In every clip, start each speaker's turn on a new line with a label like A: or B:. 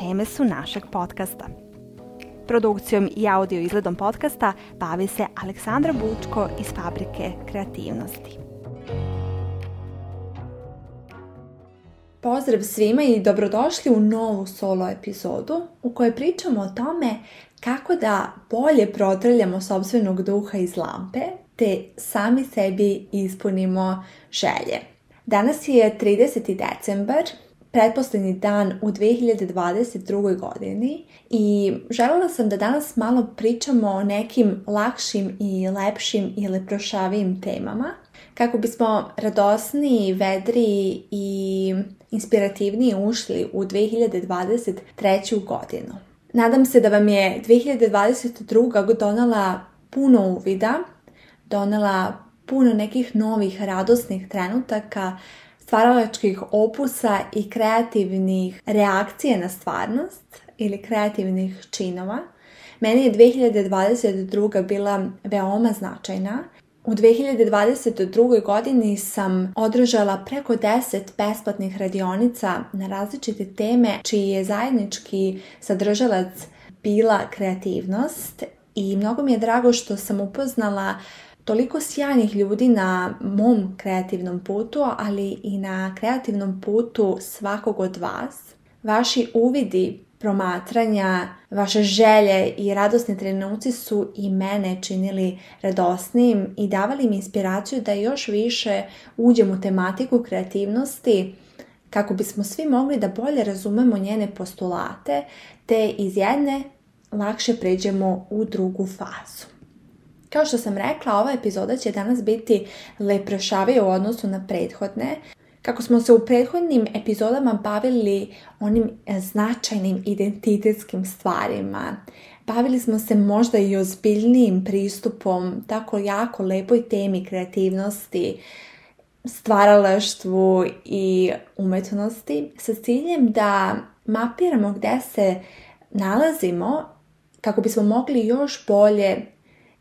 A: teme su našeg podcasta. Produkcijom i audio izgledom podcasta bavi se Aleksandra Bučko iz Fabrike kreativnosti.
B: Pozdrav svima i dobrodošli u novu solo epizodu u kojoj pričamo o tome kako da bolje protrljamo sobstvenog duha iz lampe te sami sebi ispunimo želje. Danas je 30. decembar pretposljednji dan u 2022. godini i željela sam da danas malo pričamo o nekim lakšim i lepšim ili prošavijim temama kako bismo radosniji, vedri i inspirativni ušli u 2023. godinu. Nadam se da vam je 2022. donala puno uvida, donela puno nekih novih radosnih trenutaka, stvaralačkih opusa i kreativnih reakcije na stvarnost ili kreativnih činova. Meni je 2022. bila veoma značajna. U 2022. godini sam održala preko 10 besplatnih radionica na različite teme čiji je zajednički sadržalac bila kreativnost i mnogo mi je drago što sam upoznala toliko sjajnih ljudi na mom kreativnom putu, ali i na kreativnom putu svakog od vas. Vaši uvidi promatranja, vaše želje i radosni trenuci su i mene činili radosnim i davali mi inspiraciju da još više uđem u tematiku kreativnosti kako bismo svi mogli da bolje razumemo njene postulate te iz jedne lakše pređemo u drugu fazu. Kao što sam rekla, ova epizoda će danas biti lepršavija u odnosu na prethodne. Kako smo se u prethodnim epizodama bavili onim e, značajnim identitetskim stvarima, bavili smo se možda i ozbiljnijim pristupom tako jako lepoj temi kreativnosti, stvaralaštvu i umetnosti sa ciljem da mapiramo gdje se nalazimo kako bismo mogli još bolje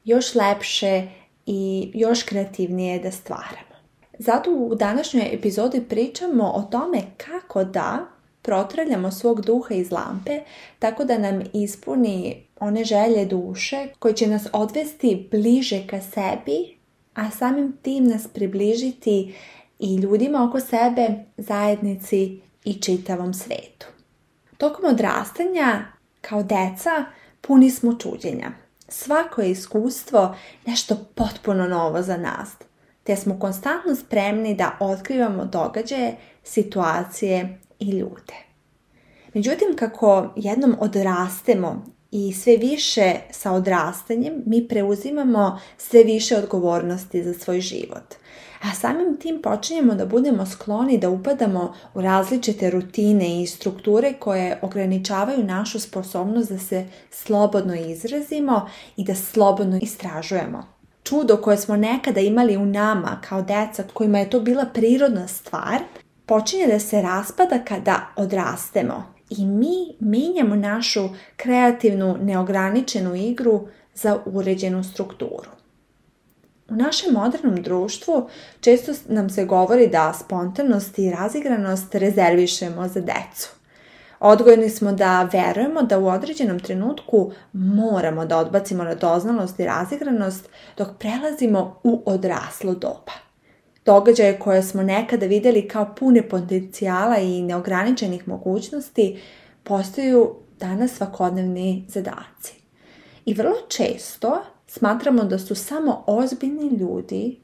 B: još lepše i još kreativnije da stvaramo. Zato u današnjoj epizodi pričamo o tome kako da protraljamo svog duha iz lampe tako da nam ispuni one želje duše koje će nas odvesti bliže ka sebi, a samim tim nas približiti i ljudima oko sebe, zajednici i čitavom svetu. Tokom odrastanja, kao deca, puni smo čuđenja svako je iskustvo nešto potpuno novo za nas, te smo konstantno spremni da otkrivamo događaje, situacije i ljude. Međutim, kako jednom odrastemo i sve više sa odrastanjem mi preuzimamo sve više odgovornosti za svoj život – a samim tim počinjemo da budemo skloni da upadamo u različite rutine i strukture koje ograničavaju našu sposobnost da se slobodno izrazimo i da slobodno istražujemo. Čudo koje smo nekada imali u nama kao deca kojima je to bila prirodna stvar, počinje da se raspada kada odrastemo i mi menjamo našu kreativnu, neograničenu igru za uređenu strukturu. U našem modernom društvu često nam se govori da spontanost i razigranost rezervišemo za decu. Odgojeni smo da verujemo da u određenom trenutku moramo da odbacimo radoznalost i razigranost dok prelazimo u odraslo doba. Događaje koje smo nekada vidjeli kao pune potencijala i neograničenih mogućnosti postaju danas svakodnevni zadaci. I vrlo često Smatramo da su samo ozbiljni ljudi,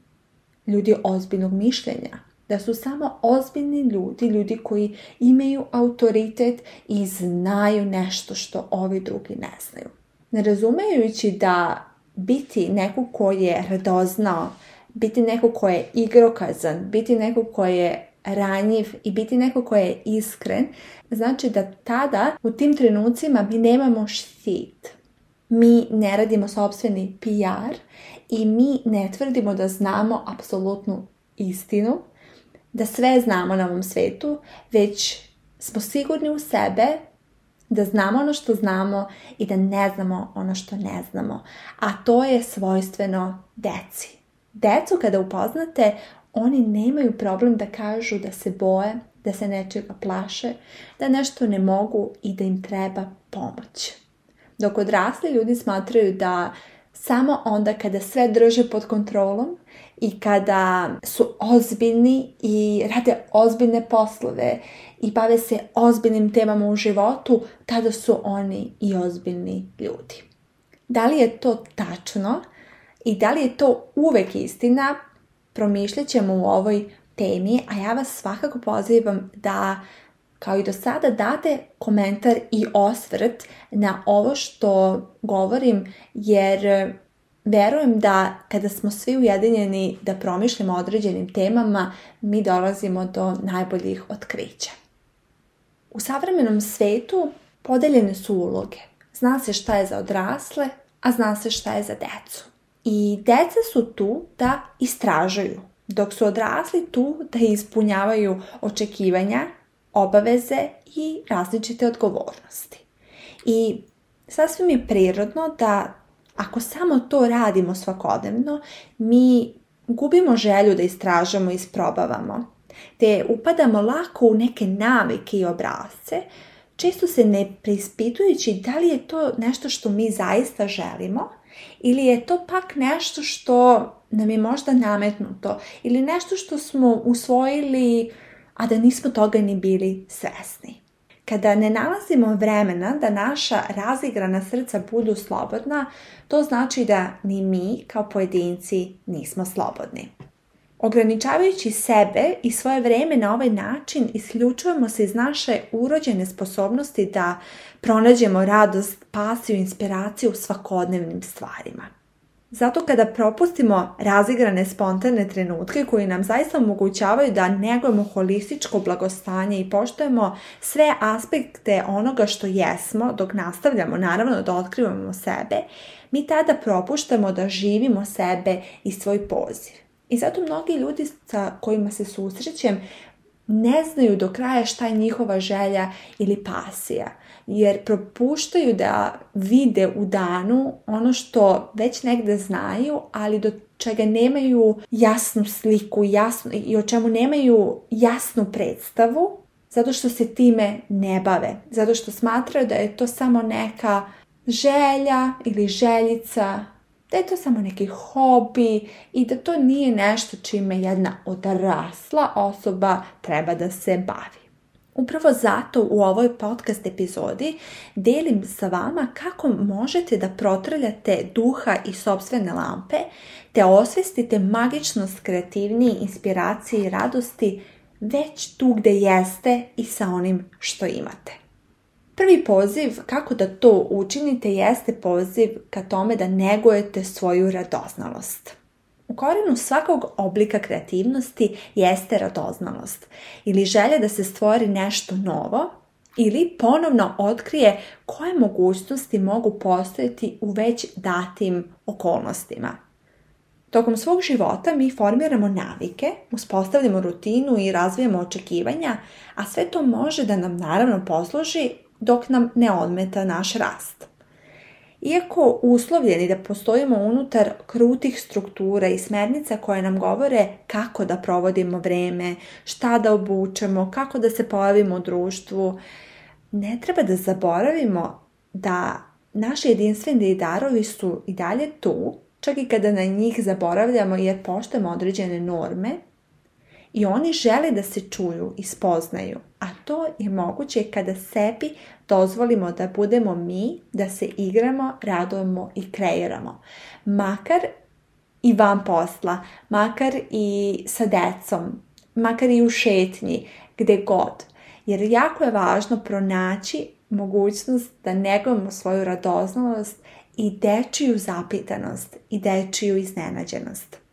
B: ljudi ozbiljnog mišljenja, da su samo ozbiljni ljudi, ljudi koji imaju autoritet i znaju nešto što ovi drugi ne znaju. Ne razumejući da biti neko ko je radoznao, biti neko ko je igrokazan, biti neko ko je ranjiv i biti neko ko je iskren, znači da tada u tim trenucima mi nemamo štit mi ne radimo sobstveni PR i mi ne tvrdimo da znamo apsolutnu istinu, da sve znamo na ovom svetu, već smo sigurni u sebe da znamo ono što znamo i da ne znamo ono što ne znamo. A to je svojstveno deci. Decu kada upoznate, oni nemaju problem da kažu da se boje, da se nečega plaše, da nešto ne mogu i da im treba pomoć. Dok odrasli ljudi smatraju da samo onda kada sve drže pod kontrolom i kada su ozbiljni i rade ozbiljne poslove i bave se ozbiljnim temama u životu, tada su oni i ozbiljni ljudi. Da li je to tačno i da li je to uvek istina, promišljat ćemo u ovoj temi, a ja vas svakako pozivam da kao i do sada date komentar i osvrt na ovo što govorim jer e, verujem da kada smo svi ujedinjeni da promišljamo o određenim temama mi dolazimo do najboljih otkrića. U savremenom svetu podeljene su uloge. Zna se šta je za odrasle, a zna se šta je za decu. I deca su tu da istražuju, dok su odrasli tu da ispunjavaju očekivanja obaveze i različite odgovornosti. I sasvim je prirodno da ako samo to radimo svakodnevno, mi gubimo želju da istražamo i isprobavamo, te upadamo lako u neke navike i obrazce, često se ne preispitujući da li je to nešto što mi zaista želimo ili je to pak nešto što nam je možda nametnuto ili nešto što smo usvojili a da nismo toga ni bili svesni. Kada ne nalazimo vremena da naša razigrana srca budu slobodna, to znači da ni mi kao pojedinci nismo slobodni. Ograničavajući sebe i svoje vrijeme na ovaj način isključujemo se iz naše urođene sposobnosti da pronađemo radost, pasiju, inspiraciju u svakodnevnim stvarima. Zato kada propustimo razigrane spontane trenutke koji nam zaista omogućavaju da negujemo holističko blagostanje i poštujemo sve aspekte onoga što jesmo dok nastavljamo naravno da otkrivamo sebe, mi tada propuštamo da živimo sebe i svoj poziv. I zato mnogi ljudi sa kojima se susrećem ne znaju do kraja šta je njihova želja ili pasija. Jer propuštaju da vide u danu ono što već negde znaju, ali do čega nemaju jasnu sliku jasnu, i o čemu nemaju jasnu predstavu, zato što se time ne bave. Zato što smatraju da je to samo neka želja ili željica da je to samo neki hobi i da to nije nešto čime jedna odrasla osoba treba da se bavi. Upravo zato u ovoj podcast epizodi delim sa vama kako možete da protrljate duha i sobstvene lampe te osvestite magičnost kreativnije inspiracije i radosti već tu gde jeste i sa onim što imate. Prvi poziv kako da to učinite jeste poziv ka tome da negujete svoju radoznalost. U korenu svakog oblika kreativnosti jeste radoznalost ili želja da se stvori nešto novo ili ponovno otkrije koje mogućnosti mogu postojati u već datim okolnostima. Tokom svog života mi formiramo navike, uspostavljamo rutinu i razvijamo očekivanja, a sve to može da nam naravno posluži dok nam ne odmeta naš rast. Iako uslovljeni da postojimo unutar krutih struktura i smernica koje nam govore kako da provodimo vreme, šta da obučemo, kako da se pojavimo u društvu, ne treba da zaboravimo da naši jedinstveni darovi su i dalje tu, čak i kada na njih zaboravljamo jer poštujemo određene norme i oni žele da se čuju i spoznaju, a to je moguće kada sebi dozvolimo da budemo mi, da se igramo, radujemo i kreiramo. Makar i van posla, makar i sa decom, makar i u šetnji, gde god. Jer jako je važno pronaći mogućnost da negujemo svoju radoznalost i dečiju zapitanost i dečiju iznenađenost.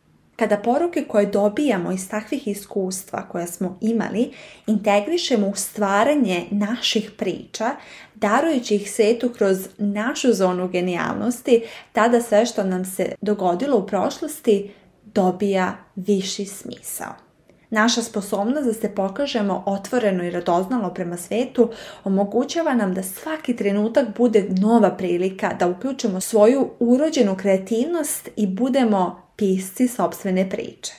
B: Kada poruke koje dobijamo iz takvih iskustva koja smo imali integrišemo u stvaranje naših priča, darujući ih svetu kroz našu zonu genijalnosti, tada sve što nam se dogodilo u prošlosti dobija viši smisao. Naša sposobnost da se pokažemo otvoreno i radoznalo prema svetu omogućava nam da svaki trenutak bude nova prilika da uključimo svoju urođenu kreativnost i budemo pisci sobstvene priče.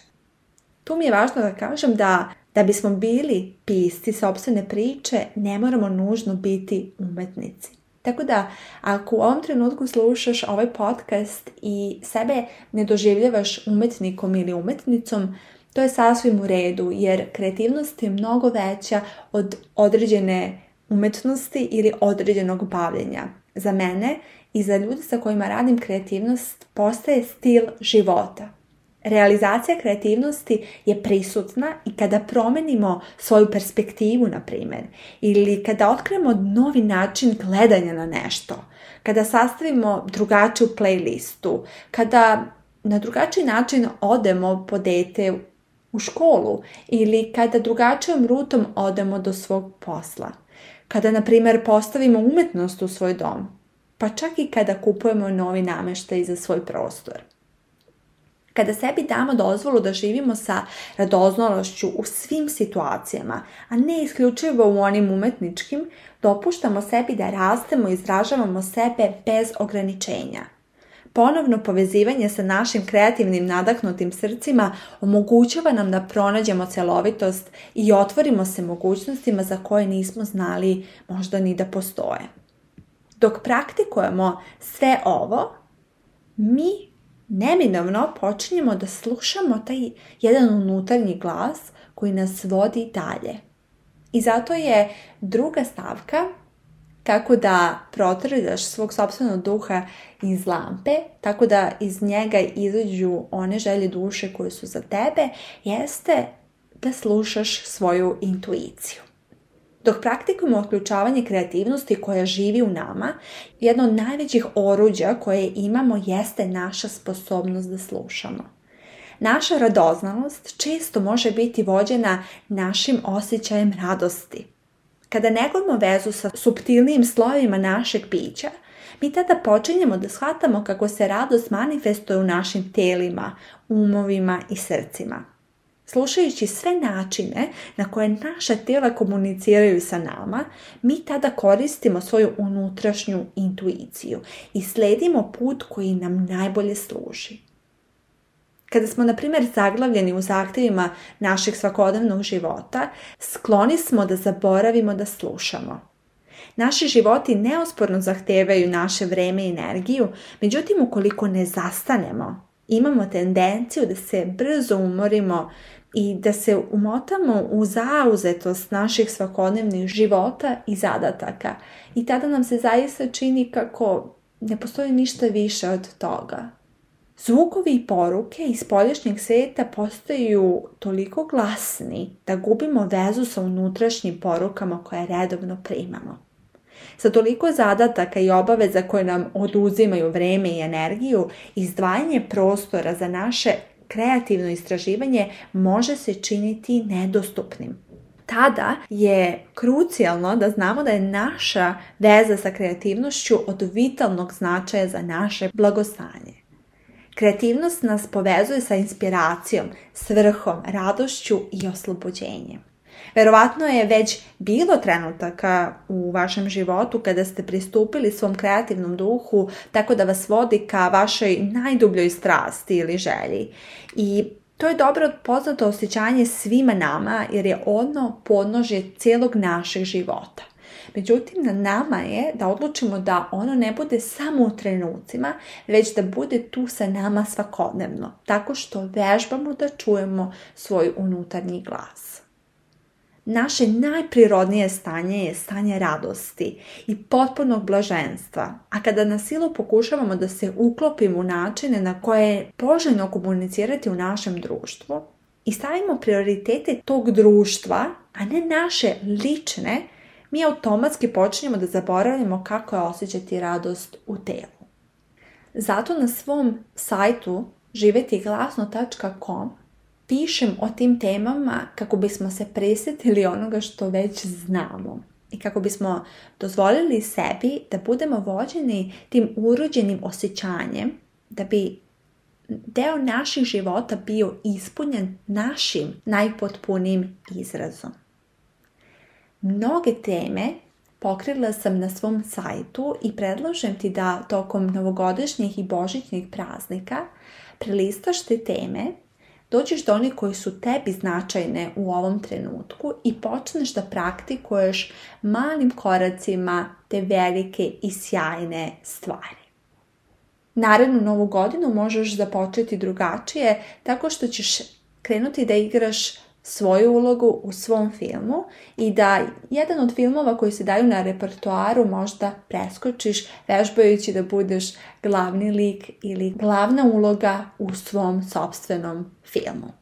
B: Tu mi je važno da kažem da da bismo bili pisci sobstvene priče, ne moramo nužno biti umetnici. Tako da, ako u ovom trenutku slušaš ovaj podcast i sebe ne doživljavaš umetnikom ili umetnicom, to je sasvim u redu, jer kreativnost je mnogo veća od određene umetnosti ili određenog bavljenja. Za mene i za ljude sa kojima radim kreativnost postaje stil života. Realizacija kreativnosti je prisutna i kada promenimo svoju perspektivu, na primjer, ili kada otkrijemo novi način gledanja na nešto, kada sastavimo drugačiju playlistu, kada na drugačiji način odemo po dete u školu ili kada drugačijom rutom odemo do svog posla. Kada, na primjer, postavimo umetnost u svoj dom, pa čak i kada kupujemo novi namještaj za svoj prostor. Kada sebi damo dozvolu da živimo sa radoznalošću u svim situacijama, a ne isključivo u onim umetničkim, dopuštamo sebi da rastemo i izražavamo sebe bez ograničenja. Ponovno povezivanje sa našim kreativnim nadahnutim srcima omogućava nam da pronađemo celovitost i otvorimo se mogućnostima za koje nismo znali možda ni da postoje. Dok praktikujemo sve ovo, mi neminovno počinjemo da slušamo taj jedan unutarnji glas koji nas vodi dalje. I zato je druga stavka tako da protrljaš svog sobstvenog duha iz lampe, tako da iz njega izađu one želje duše koje su za tebe, jeste da slušaš svoju intuiciju. Dok praktikujemo otključavanje kreativnosti koja živi u nama, jedno od najvećih oruđa koje imamo jeste naša sposobnost da slušamo. Naša radoznalost često može biti vođena našim osjećajem radosti. Kada negujemo vezu sa subtilnijim slojevima našeg bića, mi tada počinjemo da shvatamo kako se radost manifestuje u našim telima, umovima i srcima. Slušajući sve načine na koje naša tijela komuniciraju sa nama, mi tada koristimo svoju unutrašnju intuiciju i sledimo put koji nam najbolje služi. Kada smo, na primjer, zaglavljeni u zahtjevima našeg svakodnevnog života, skloni smo da zaboravimo da slušamo. Naši životi neosporno zahtijevaju naše vreme i energiju, međutim, ukoliko ne zastanemo, imamo tendenciju da se brzo umorimo i da se umotamo u zauzetost naših svakodnevnih života i zadataka. I tada nam se zaista čini kako ne postoji ništa više od toga. Zvukovi i poruke iz polješnjeg svijeta postaju toliko glasni da gubimo vezu sa unutrašnjim porukama koje redovno primamo. Sa toliko zadataka i obaveza koje nam oduzimaju vreme i energiju, izdvajanje prostora za naše kreativno istraživanje može se činiti nedostupnim. Tada je krucijalno da znamo da je naša veza sa kreativnošću od vitalnog značaja za naše blagostanje. Kreativnost nas povezuje sa inspiracijom, svrhom, radošću i oslobođenjem. Verovatno je već bilo trenutaka u vašem životu kada ste pristupili svom kreativnom duhu tako da vas vodi ka vašoj najdubljoj strasti ili želji. I to je dobro poznato osjećanje svima nama jer je ono podnožje cijelog našeg života. Međutim, na nama je da odlučimo da ono ne bude samo u trenucima, već da bude tu sa nama svakodnevno, tako što vežbamo da čujemo svoj unutarnji glas. Naše najprirodnije stanje je stanje radosti i potpunog blaženstva, a kada na silu pokušavamo da se uklopimo u načine na koje je poželjno komunicirati u našem društvu i stavimo prioritete tog društva, a ne naše lične, mi automatski počinjemo da zaboravimo kako je osjećati radost u telu. Zato na svom sajtu živetiglasno.com pišem o tim temama kako bismo se presjetili onoga što već znamo i kako bismo dozvolili sebi da budemo vođeni tim urođenim osjećanjem da bi deo naših života bio ispunjen našim najpotpunijim izrazom. Mnoge teme pokrila sam na svom sajtu i predlažem ti da tokom novogodišnjih i božićnih praznika prelistaš te teme dođeš do onih koji su tebi značajne u ovom trenutku i počneš da praktikuješ malim koracima te velike i sjajne stvari. Narednu novu godinu možeš započeti drugačije tako što ćeš krenuti da igraš svoju ulogu u svom filmu i da jedan od filmova koji se daju na repertoaru možda preskočiš vežbajući da budeš glavni lik ili glavna uloga u svom sobstvenom filmu.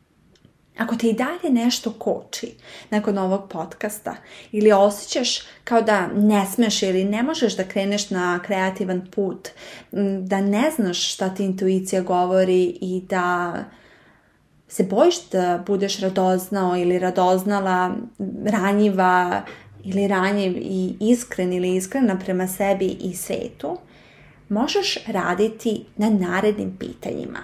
B: Ako te i dalje nešto koči nakon ovog podcasta ili osjećaš kao da ne smeš ili ne možeš da kreneš na kreativan put, da ne znaš šta ti intuicija govori i da se bojiš da budeš radoznao ili radoznala, ranjiva ili ranjiv i iskren ili iskrena prema sebi i svetu, možeš raditi na narednim pitanjima.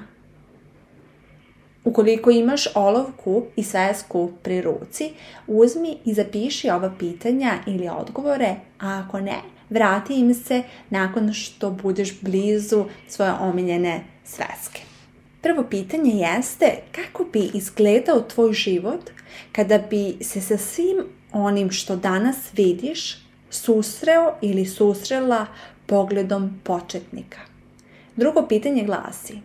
B: Ukoliko imaš olovku i svesku pri ruci, uzmi i zapiši ova pitanja ili odgovore, a ako ne, vrati im se nakon što budeš blizu svoje omiljene sveske. Prvo pitanje jeste kako bi izgledao tvoj život kada bi se sa svim onim što danas vidiš susreo ili susrela pogledom početnika. Drugo pitanje glasi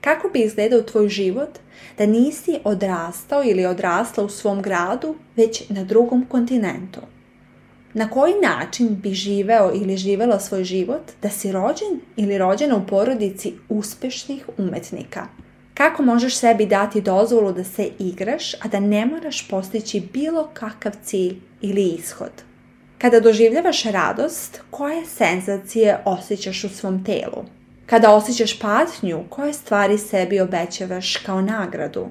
B: kako bi izgledao tvoj život da nisi odrastao ili odrasla u svom gradu već na drugom kontinentu? Na koji način bi živeo ili živela svoj život da si rođen ili rođena u porodici uspešnih umetnika? Kako možeš sebi dati dozvolu da se igraš, a da ne moraš postići bilo kakav cilj ili ishod? Kada doživljavaš radost, koje senzacije osjećaš u svom telu? Kada osjećaš patnju, koje stvari sebi obećavaš kao nagradu?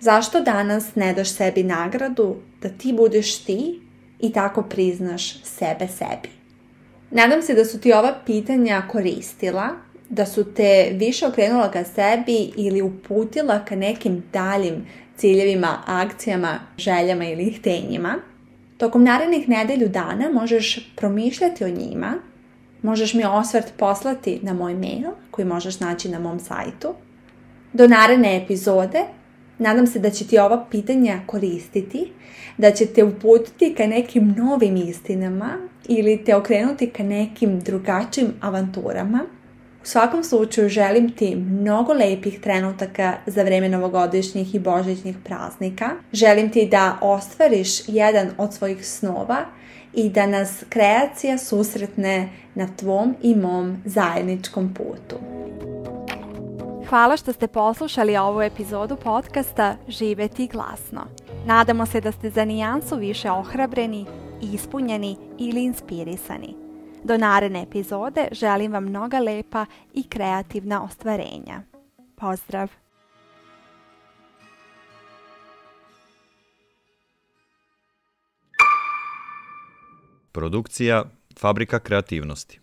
B: Zašto danas ne daš sebi nagradu da ti budeš ti i tako priznaš sebe sebi? Nadam se da su ti ova pitanja koristila da su te više okrenula ka sebi ili uputila ka nekim daljim ciljevima, akcijama, željama ili htenjima. Tokom narednih nedelju dana možeš promišljati o njima, možeš mi osvrt poslati na moj mail koji možeš naći na mom sajtu. Do naredne epizode Nadam se da će ti ova pitanja koristiti, da će te uputiti ka nekim novim istinama ili te okrenuti ka nekim drugačijim avanturama. U svakom slučaju želim ti mnogo lepih trenutaka za vreme novogodišnjih i božićnih praznika. Želim ti da ostvariš jedan od svojih snova i da nas kreacija susretne na tvom i mom zajedničkom putu.
A: Hvala što ste poslušali ovu epizodu podcasta Živeti glasno. Nadamo se da ste za nijansu više ohrabreni, ispunjeni ili inspirisani. Do naredne epizode želim vam mnoga lepa i kreativna ostvarenja. Pozdrav! Produkcija Fabrika kreativnosti